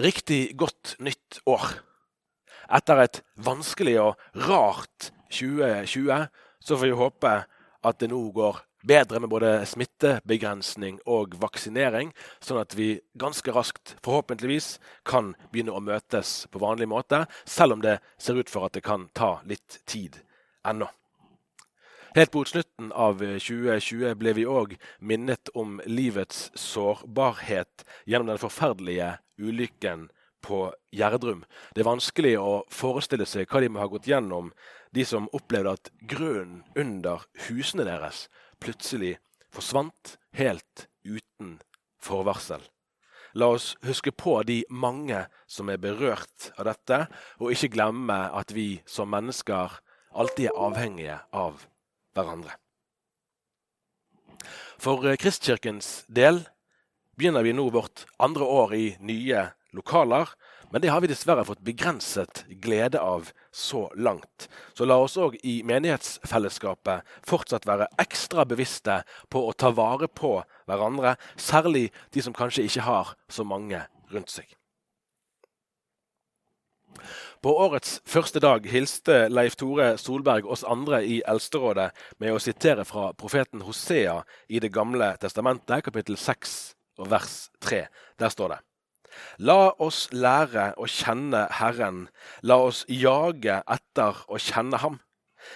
riktig godt nytt år. Etter et vanskelig og rart 2020 så får vi håpe at det nå går bedre med både smittebegrensning og vaksinering, sånn at vi ganske raskt forhåpentligvis kan begynne å møtes på vanlig måte, selv om det ser ut for at det kan ta litt tid ennå. Helt mot slutten av 2020 ble vi òg minnet om livets sårbarhet gjennom den forferdelige ulykken på Gjerdrum. Det er vanskelig å forestille seg hva de må ha gått gjennom, de som opplevde at grunnen under husene deres plutselig forsvant helt uten forvarsel. La oss huske på de mange som er berørt av dette, og ikke glemme at vi som mennesker alltid er avhengige av hverandre. For eh, Kristkirkens del begynner vi nå vårt andre år i nye lokaler, men det har vi dessverre fått begrenset glede av så langt. Så la oss òg i menighetsfellesskapet fortsatt være ekstra bevisste på å ta vare på hverandre, særlig de som kanskje ikke har så mange rundt seg. På årets første dag hilste Leif Tore Solberg oss andre i Eldsterådet med å sitere fra profeten Hosea i Det gamle testamentet, kapittel 6 og vers 3. Der står det La oss lære å kjenne Herren, la oss jage etter å kjenne Ham.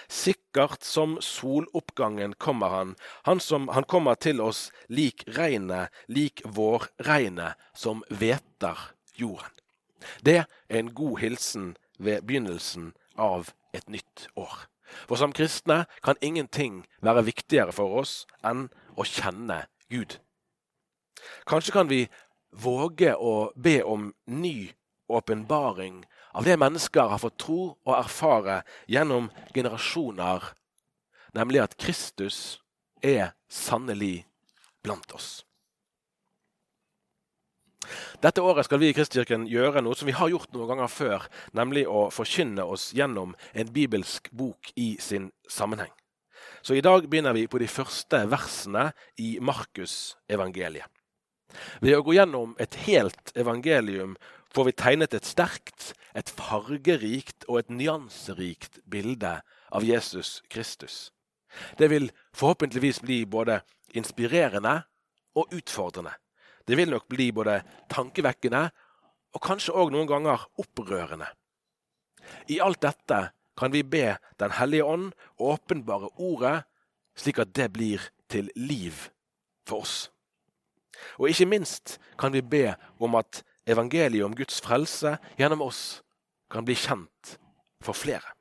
Sikkert som soloppgangen kommer han, han som han kommer til oss lik regnet, lik vårregnet som hveter jorden. Det er en god hilsen ved begynnelsen av et nytt år. For som kristne kan ingenting være viktigere for oss enn å kjenne Gud. Kanskje kan vi våge å be om ny åpenbaring av det mennesker har fått tro og erfare gjennom generasjoner, nemlig at Kristus er sannelig blant oss. Dette året skal vi i Kristkirken gjøre noe som vi har gjort noen ganger før, nemlig å forkynne oss gjennom en bibelsk bok i sin sammenheng. Så i dag begynner vi på de første versene i Markus evangeliet. Ved å gå gjennom et helt evangelium får vi tegnet et sterkt, et fargerikt og et nyanserikt bilde av Jesus Kristus. Det vil forhåpentligvis bli både inspirerende og utfordrende. Det vil nok bli både tankevekkende og kanskje òg noen ganger opprørende. I alt dette kan vi be Den hellige ånd åpenbare ordet, slik at det blir til liv for oss. Og ikke minst kan vi be om at evangeliet om Guds frelse gjennom oss kan bli kjent for flere.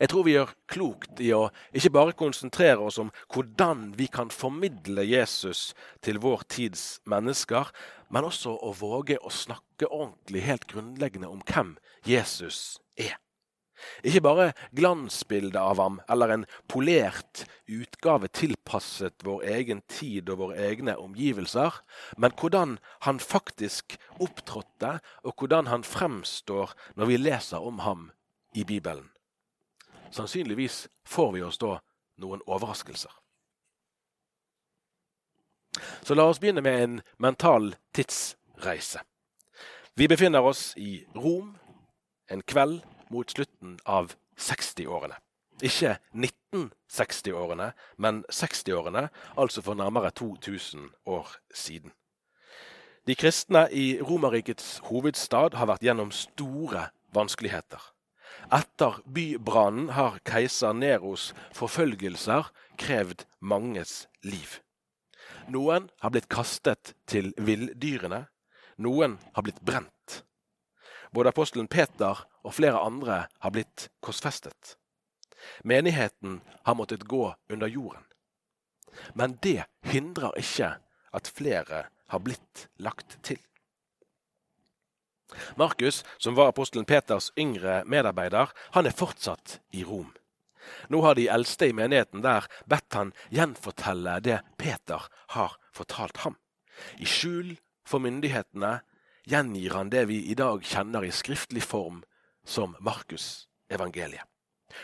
Jeg tror vi gjør klokt i å ikke bare konsentrere oss om hvordan vi kan formidle Jesus til vår tids mennesker, men også å våge å snakke ordentlig, helt grunnleggende om hvem Jesus er. Ikke bare glansbildet av ham eller en polert utgave tilpasset vår egen tid og våre egne omgivelser, men hvordan han faktisk opptrådte, og hvordan han fremstår når vi leser om ham i Bibelen. Sannsynligvis får vi oss da noen overraskelser. Så la oss begynne med en mental tidsreise. Vi befinner oss i Rom en kveld mot slutten av 60-årene. Ikke 1960-årene, men 60-årene, altså for nærmere 2000 år siden. De kristne i Romerrikets hovedstad har vært gjennom store vanskeligheter. Etter bybrannen har keiser Neros forfølgelser krevd manges liv. Noen har blitt kastet til villdyrene, noen har blitt brent. Både apostelen Peter og flere andre har blitt korsfestet. Menigheten har måttet gå under jorden. Men det hindrer ikke at flere har blitt lagt til. Markus, som var apostelen Peters yngre medarbeider, han er fortsatt i Rom. Nå har de eldste i menigheten der bedt han gjenfortelle det Peter har fortalt ham. I skjul for myndighetene gjengir han det vi i dag kjenner i skriftlig form som Markus evangeliet.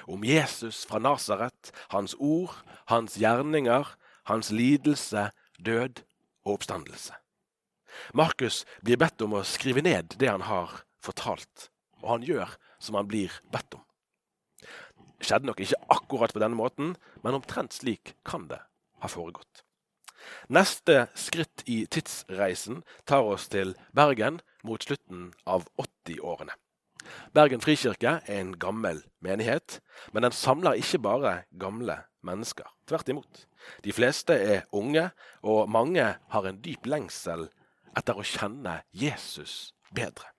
Om Jesus fra Nasaret, hans ord, hans gjerninger, hans lidelse, død og oppstandelse. Markus blir bedt om å skrive ned det han har fortalt, og han gjør som han blir bedt om. Det skjedde nok ikke akkurat på denne måten, men omtrent slik kan det ha foregått. Neste skritt i tidsreisen tar oss til Bergen mot slutten av 80-årene. Bergen frikirke er en gammel menighet, men den samler ikke bare gamle mennesker. Tvert imot. De fleste er unge, og mange har en dyp lengsel etter å kjenne Jesus bedre.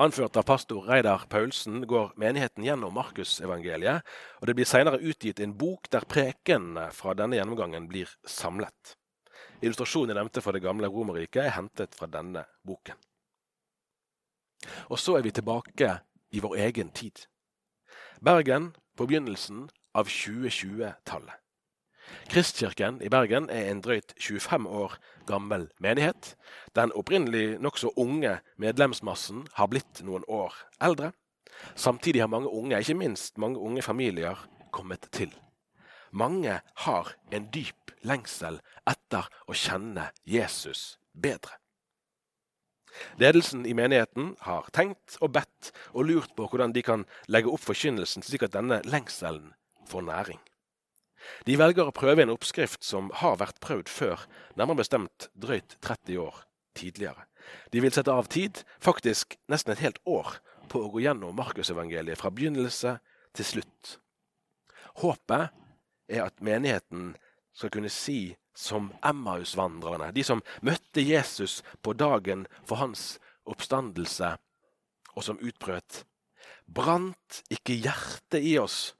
Anført av pastor Reidar Paulsen går menigheten gjennom Markusevangeliet, og det blir senere utgitt en bok der prekenene fra denne gjennomgangen blir samlet. Illustrasjonen jeg nevnte for det gamle Romerriket, er hentet fra denne boken. Og så er vi tilbake i vår egen tid. Bergen på begynnelsen av 2020-tallet. Kristkirken i Bergen er en drøyt 25 år gammel menighet. Den opprinnelig nokså unge medlemsmassen har blitt noen år eldre. Samtidig har mange unge, ikke minst mange unge familier, kommet til. Mange har en dyp lengsel etter å kjenne Jesus bedre. Ledelsen i menigheten har tenkt og bedt og lurt på hvordan de kan legge opp forkynnelsen slik at denne lengselen får næring. De velger å prøve en oppskrift som har vært prøvd før, nærmere bestemt drøyt 30 år tidligere. De vil sette av tid, faktisk nesten et helt år, på å gå gjennom Markusevangeliet fra begynnelse til slutt. Håpet er at menigheten skal kunne si som Emmausvandrerne, de som møtte Jesus på dagen for hans oppstandelse, og som utbrøt Brant ikke hjertet i oss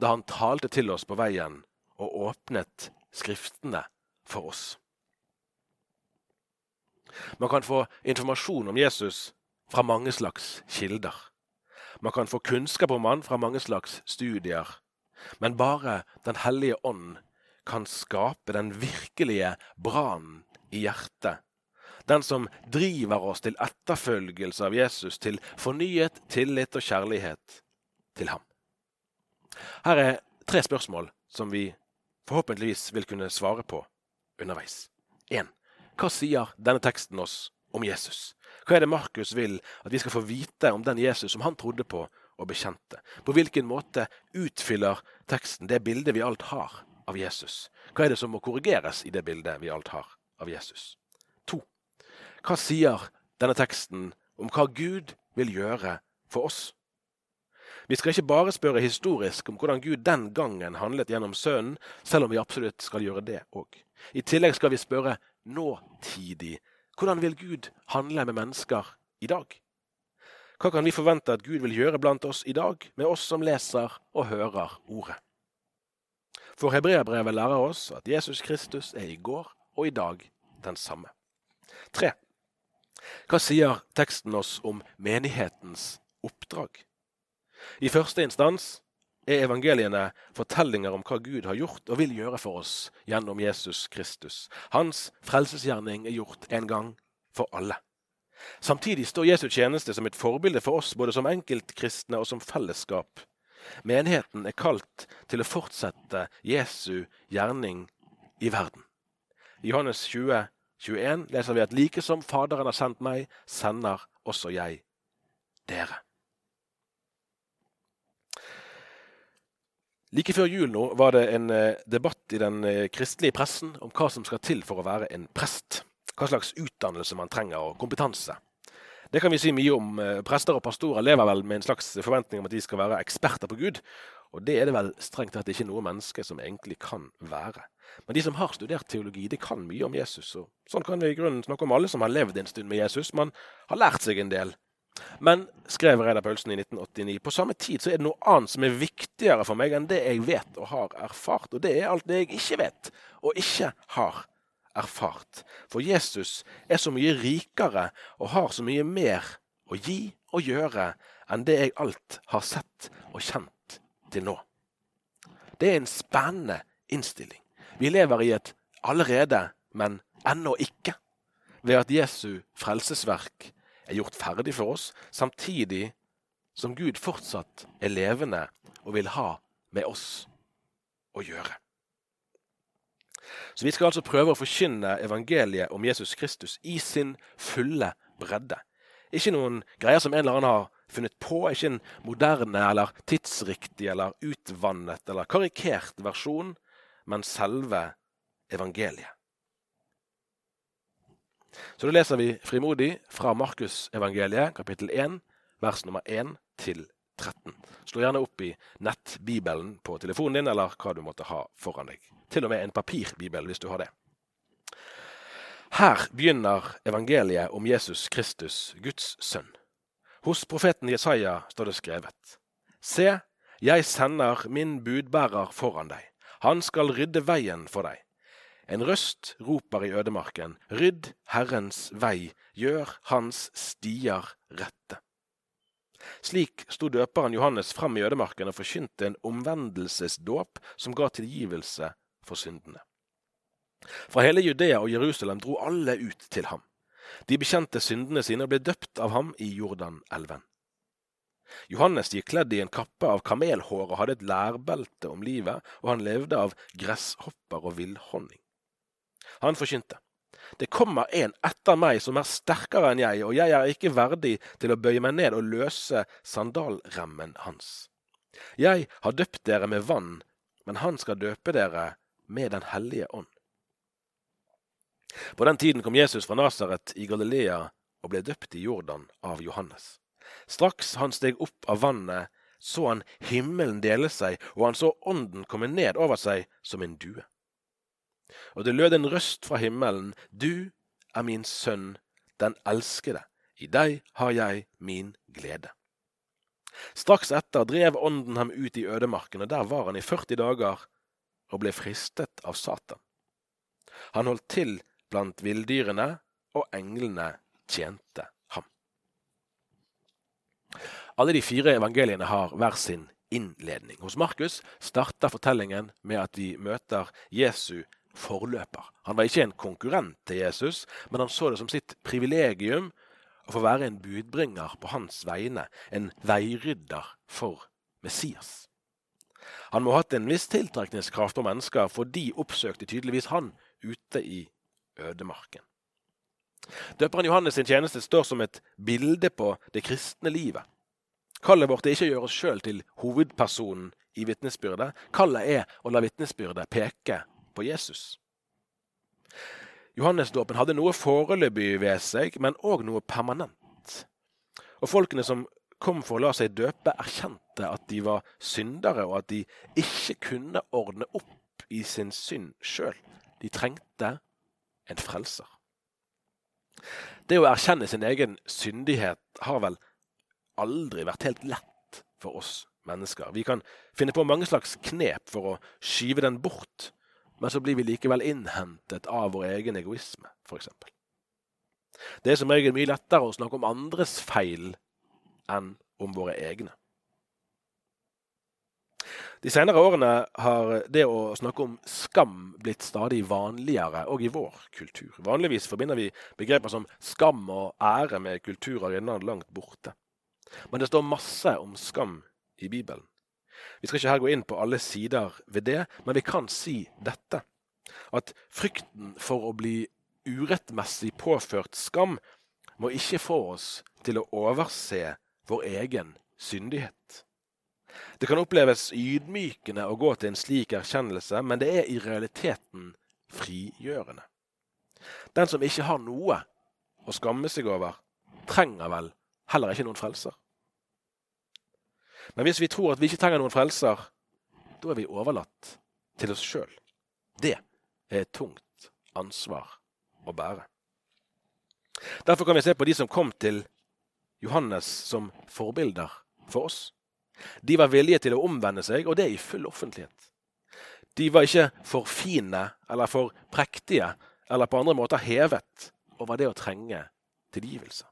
da han talte til oss på veien og åpnet Skriftene for oss. Man kan få informasjon om Jesus fra mange slags kilder. Man kan få kunnskap om han fra mange slags studier. Men bare Den hellige ånd kan skape den virkelige brannen i hjertet. Den som driver oss til etterfølgelse av Jesus, til fornyet tillit og kjærlighet til ham. Her er tre spørsmål som vi forhåpentligvis vil kunne svare på underveis. 1. Hva sier denne teksten oss om Jesus? Hva er det Markus vil at vi skal få vite om den Jesus som han trodde på og bekjente? På hvilken måte utfyller teksten det bildet vi alt har av Jesus? Hva er det som må korrigeres i det bildet vi alt har av Jesus? 2. Hva sier denne teksten om hva Gud vil gjøre for oss? Vi skal ikke bare spørre historisk om hvordan Gud den gangen handlet gjennom Sønnen, selv om vi absolutt skal gjøre det òg. I tillegg skal vi spørre nåtidig. Hvordan vil Gud handle med mennesker i dag? Hva kan vi forvente at Gud vil gjøre blant oss i dag, med oss som leser og hører Ordet? For hebreerbrevet lærer oss at Jesus Kristus er i går og i dag den samme. Tre. Hva sier teksten oss om menighetens oppdrag? I første instans er evangeliene fortellinger om hva Gud har gjort og vil gjøre for oss gjennom Jesus Kristus. Hans frelsesgjerning er gjort en gang for alle. Samtidig står Jesu tjeneste som et forbilde for oss både som enkeltkristne og som fellesskap. Menigheten er kalt til å fortsette Jesu gjerning i verden. I Johannes 20, 21 leser vi at like som Faderen har sendt meg, sender også jeg dere. Like før jul nå var det en eh, debatt i den eh, kristelige pressen om hva som skal til for å være en prest. Hva slags utdannelse man trenger og kompetanse. Det kan vi si mye om. Eh, prester og pastorer lever vel med en slags forventning om at de skal være eksperter på Gud. Og det er det vel strengt tatt ikke noe menneske som egentlig kan være. Men de som har studert teologi, de kan mye om Jesus. og Sånn kan vi i grunnen snakke om alle som har levd en stund med Jesus. Man har lært seg en del men, skrev Reidar Paulsen i 1989, på samme tid så er det noe annet som er viktigere for meg enn det jeg vet og har erfart. Og det er alt det jeg ikke vet og ikke har erfart. For Jesus er så mye rikere og har så mye mer å gi og gjøre enn det jeg alt har sett og kjent til nå. Det er en spennende innstilling. Vi lever i et allerede, men ennå ikke, ved at Jesu frelsesverk er gjort ferdig for oss, samtidig som Gud fortsatt er levende og vil ha med oss å gjøre. Så vi skal altså prøve å forkynne evangeliet om Jesus Kristus i sin fulle bredde. Ikke noen greier som en eller annen har funnet på, ikke en moderne eller tidsriktig eller utvannet eller karikert versjon, men selve evangeliet. Så da leser vi frimodig fra Markusevangeliet, kapittel 1, vers nummer 1 til 13. Slå gjerne opp i nettbibelen på telefonen din, eller hva du måtte ha foran deg. Til og med en papirbibel, hvis du har det. Her begynner evangeliet om Jesus Kristus, Guds sønn. Hos profeten Jesaja står det skrevet. Se, jeg sender min budbærer foran deg. Han skal rydde veien for deg. En røst roper i ødemarken, rydd Herrens vei, gjør hans stier rette. Slik sto døperen Johannes fram i ødemarken og forkynte en omvendelsesdåp som ga tilgivelse for syndene. Fra hele Judea og Jerusalem dro alle ut til ham. De bekjente syndene sine og ble døpt av ham i Jordanelven. Johannes gikk kledd i en kappe av kamelhår og hadde et lærbelte om livet, og han levde av gresshopper og villhonning. Han forkynte. Det kommer en etter meg som er sterkere enn jeg, og jeg er ikke verdig til å bøye meg ned og løse sandalremmen hans. Jeg har døpt dere med vann, men han skal døpe dere med Den hellige ånd. På den tiden kom Jesus fra Nasaret i Galilea og ble døpt i Jordan av Johannes. Straks han steg opp av vannet, så han himmelen dele seg, og han så ånden komme ned over seg som en due. Og det lød en røst fra himmelen, Du er min sønn, den elskede, i deg har jeg min glede. Straks etter drev ånden ham ut i ødemarken, og der var han i 40 dager og ble fristet av Satan. Han holdt til blant villdyrene, og englene tjente ham. Alle de fire evangeliene har hver sin innledning. Hos Markus starter fortellingen med at vi møter Jesu forløper. Han var ikke en konkurrent til Jesus, men han så det som sitt privilegium å få være en budbringer på hans vegne, en veirydder for Messias. Han må ha hatt en viss tiltrekningskraft på mennesker, for de oppsøkte tydeligvis han ute i ødemarken. Døperen Johannes sin tjeneste står som et bilde på det kristne livet. Kallet vårt er ikke å gjøre oss sjøl til hovedpersonen i vitnesbyrdet. Kallet er å la vitnesbyrdet peke på Jesus. Johannesdåpen hadde noe foreløpig ved seg, men òg noe permanent. Og folkene som kom for å la seg døpe, erkjente at de var syndere, og at de ikke kunne ordne opp i sin synd sjøl. De trengte en frelser. Det å erkjenne sin egen syndighet har vel aldri vært helt lett for oss mennesker. Vi kan finne på mange slags knep for å skyve den bort men så blir vi likevel innhentet av vår egen egoisme, f.eks. Det er som regel mye lettere å snakke om andres feil enn om våre egne. De senere årene har det å snakke om skam blitt stadig vanligere, òg i vår kultur. Vanligvis forbinder vi begreper som skam og ære med kulturer innan langt borte. Men det står masse om skam i Bibelen. Vi skal ikke her gå inn på alle sider ved det, men vi kan si dette. At frykten for å bli urettmessig påført skam må ikke få oss til å overse vår egen syndighet. Det kan oppleves ydmykende å gå til en slik erkjennelse, men det er i realiteten frigjørende. Den som ikke har noe å skamme seg over, trenger vel heller ikke noen frelser. Men hvis vi tror at vi ikke trenger noen frelser, da er vi overlatt til oss sjøl. Det er et tungt ansvar å bære. Derfor kan vi se på de som kom til Johannes som forbilder for oss. De var villige til å omvende seg, og det i full offentlighet. De var ikke for fine eller for prektige eller på andre måter hevet over det å trenge tilgivelse.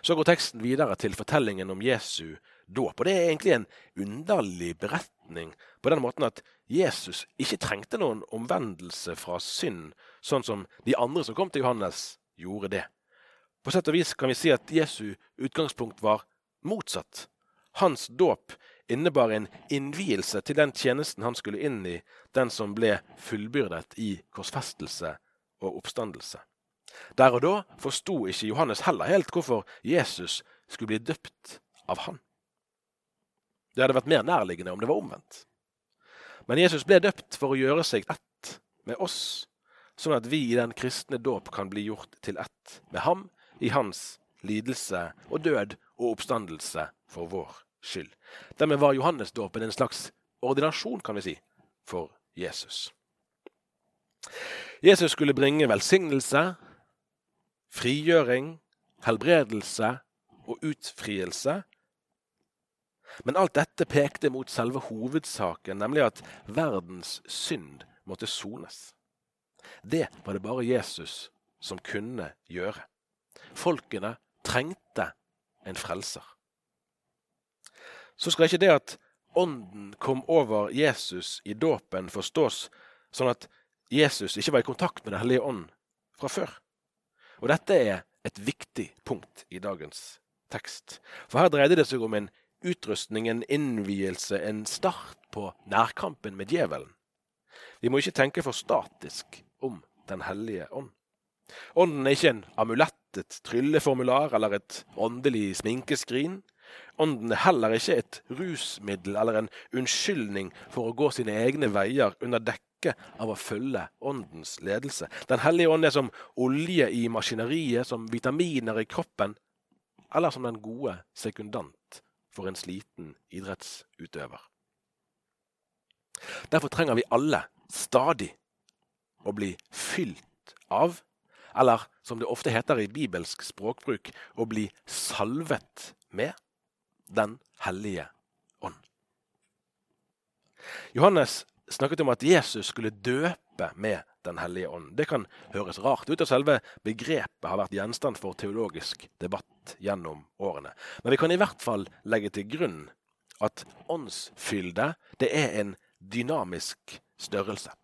Så går teksten videre til fortellingen om Jesu dåp. Og det er egentlig en underlig beretning på den måten at Jesus ikke trengte noen omvendelse fra synd, sånn som de andre som kom til Johannes, gjorde det. På sett og vis kan vi si at Jesu utgangspunkt var motsatt. Hans dåp innebar en innvielse til den tjenesten han skulle inn i, den som ble fullbyrdet i korsfestelse og oppstandelse. Der og da forsto ikke Johannes heller helt hvorfor Jesus skulle bli døpt av han. Det hadde vært mer nærliggende om det var omvendt. Men Jesus ble døpt for å gjøre seg ett med oss, sånn at vi i den kristne dåp kan bli gjort til ett med ham i hans lidelse og død og oppstandelse for vår skyld. Dermed var Johannesdåpen en slags ordinasjon, kan vi si, for Jesus. Jesus skulle bringe velsignelse, frigjøring, helbredelse og utfrielse. Men alt dette pekte mot selve hovedsaken, nemlig at verdens synd måtte sones. Det var det bare Jesus som kunne gjøre. Folkene trengte en frelser. Så skal ikke det at Ånden kom over Jesus i dåpen forstås sånn at Jesus ikke var i kontakt med Den hellige ånd fra før. Og dette er et viktig punkt i dagens tekst. For her dreide det seg om en utrustning, en innvielse, en start på nærkampen med djevelen. Vi må ikke tenke for statisk om Den hellige ånd. Ånden er ikke en amulett, et trylleformular eller et åndelig sminkeskrin. Ånden er heller ikke et rusmiddel eller en unnskyldning for å gå sine egne veier under dekke av å følge Åndens ledelse. Den hellige ånd er som olje i maskineriet, som vitaminer i kroppen, eller som den gode sekundant for en sliten idrettsutøver. Derfor trenger vi alle stadig å bli fylt av eller som det ofte heter i bibelsk språkbruk, å bli salvet med Den hellige ånd. Johannes snakket om at Jesus skulle døpe med Den hellige ånd. Det kan høres rart ut, og selve begrepet har vært gjenstand for teologisk debatt gjennom årene. Men vi kan i hvert fall legge til grunn at åndsfylde det er en dynamisk størrelse.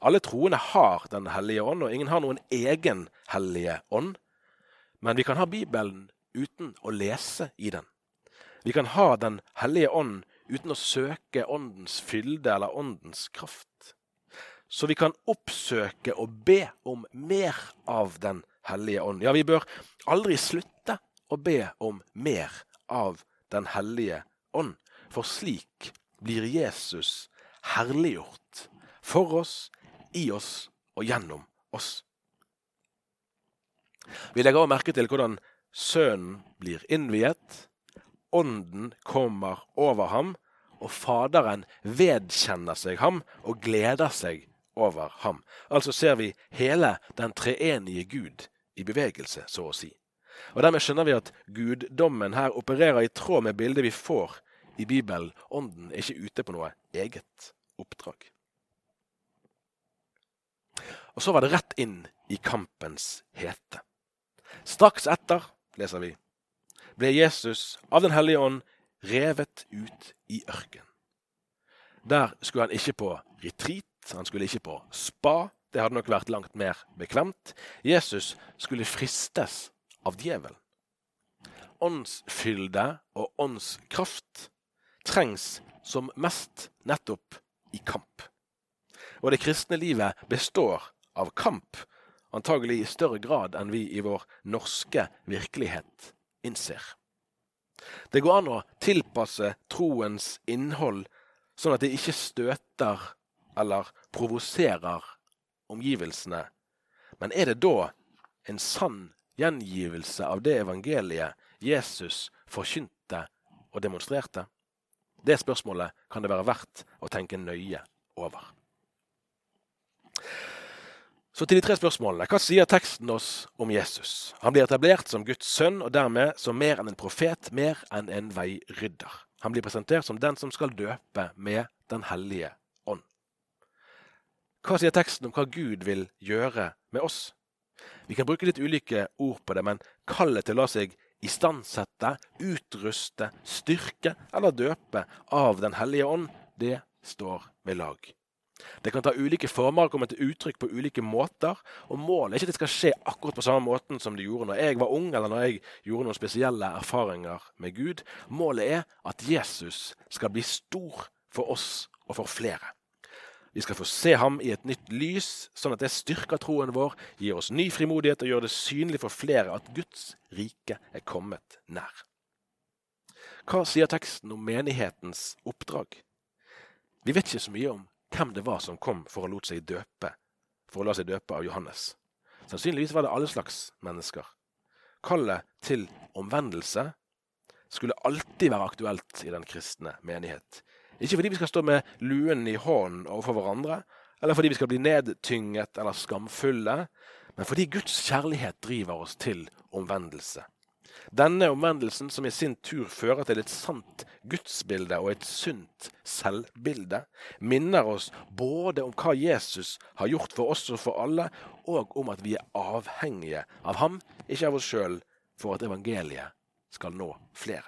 Alle troende har Den hellige ånd, og ingen har noen egen hellige ånd. Men vi kan ha Bibelen uten å lese i den. Vi kan ha Den hellige ånd uten å søke åndens fylde eller åndens kraft. Så vi kan oppsøke og be om mer av Den hellige ånd. Ja, vi bør aldri slutte å be om mer av Den hellige ånd, for slik blir Jesus herliggjort for oss, i oss og gjennom oss. Vi legger også merke til hvordan Sønnen blir innviet. Ånden kommer over ham, og Faderen vedkjenner seg ham og gleder seg over ham. Altså ser vi hele den treenige Gud i bevegelse, så å si. Og Dermed skjønner vi at guddommen her opererer i tråd med bildet vi får i Bibelen. Ånden er ikke ute på noe eget oppdrag. Og så var det rett inn i kampens hete. Straks etter, leser vi, ble Jesus av Den hellige ånd revet ut i ørken. Der skulle han ikke på retreat, han skulle ikke på spa. Det hadde nok vært langt mer bekvemt. Jesus skulle fristes av djevelen. Åndsfylde og åndskraft trengs som mest nettopp i kamp. Og det kristne livet består av kamp, antagelig i større grad enn vi i vår norske virkelighet innser. Det går an å tilpasse troens innhold sånn at det ikke støter eller provoserer omgivelsene. Men er det da en sann gjengivelse av det evangeliet Jesus forkynte og demonstrerte? Det spørsmålet kan det være verdt å tenke nøye over. Så til de tre spørsmålene. Hva sier teksten oss om Jesus? Han blir etablert som Guds sønn, og dermed som mer enn en profet, mer enn en veirydder. Han blir presentert som den som skal døpe med Den hellige ånd. Hva sier teksten om hva Gud vil gjøre med oss? Vi kan bruke litt ulike ord på det, men kallet til å la seg istandsette, utruste, styrke eller døpe av Den hellige ånd, det står ved lag. Det kan ta ulike former og komme til uttrykk på ulike måter. Og målet er ikke at det skal skje akkurat på samme måten som det gjorde når jeg var ung, eller når jeg gjorde noen spesielle erfaringer med Gud. Målet er at Jesus skal bli stor for oss og for flere. Vi skal få se ham i et nytt lys, sånn at det styrker troen vår, gir oss ny frimodighet og gjør det synlig for flere at Guds rike er kommet nær. Hva sier teksten om menighetens oppdrag? Vi vet ikke så mye om hvem det var som kom for å, seg døpe, for å la seg døpe av Johannes. Sannsynligvis var det alle slags mennesker. Kallet til omvendelse skulle alltid være aktuelt i den kristne menighet. Ikke fordi vi skal stå med luen i hånden overfor hverandre, eller fordi vi skal bli nedtynget eller skamfulle, men fordi Guds kjærlighet driver oss til omvendelse. Denne omvendelsen, som i sin tur fører til et sant gudsbilde og et sunt selvbilde, minner oss både om hva Jesus har gjort for oss og for alle, og om at vi er avhengige av ham, ikke av oss sjøl, for at evangeliet skal nå flere.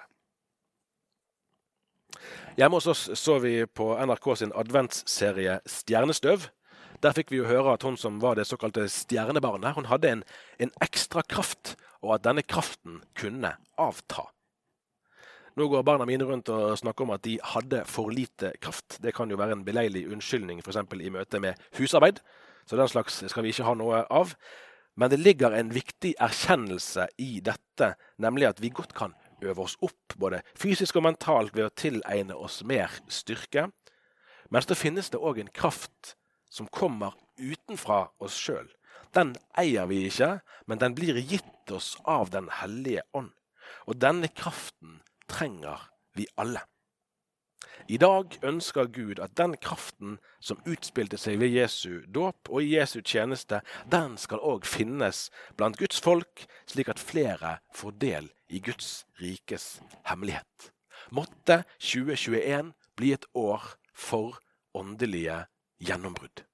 Hjemme hos oss så vi på NRK sin adventsserie Stjernestøv. Der fikk vi jo høre at hun som var det såkalte stjernebarnet, hun hadde en, en ekstra kraft og at denne kraften kunne avta. Nå går barna mine rundt og snakker om at de hadde for lite kraft. Det kan jo være en beleilig unnskyldning f.eks. i møte med husarbeid, så den slags skal vi ikke ha noe av. Men det ligger en viktig erkjennelse i dette, nemlig at vi godt kan øve oss opp, både fysisk og mentalt, ved å tilegne oss mer styrke. Men så finnes det òg en kraft som kommer utenfra oss sjøl, den eier vi ikke, men den blir gitt oss av Den hellige ånd. Og denne kraften trenger vi alle. I dag ønsker Gud at den kraften som utspilte seg ved Jesu dåp og i Jesu tjeneste, den skal òg finnes blant Guds folk, slik at flere får del i Guds rikes hemmelighet. Måtte 2021 bli et år for åndelige gjennombrudd.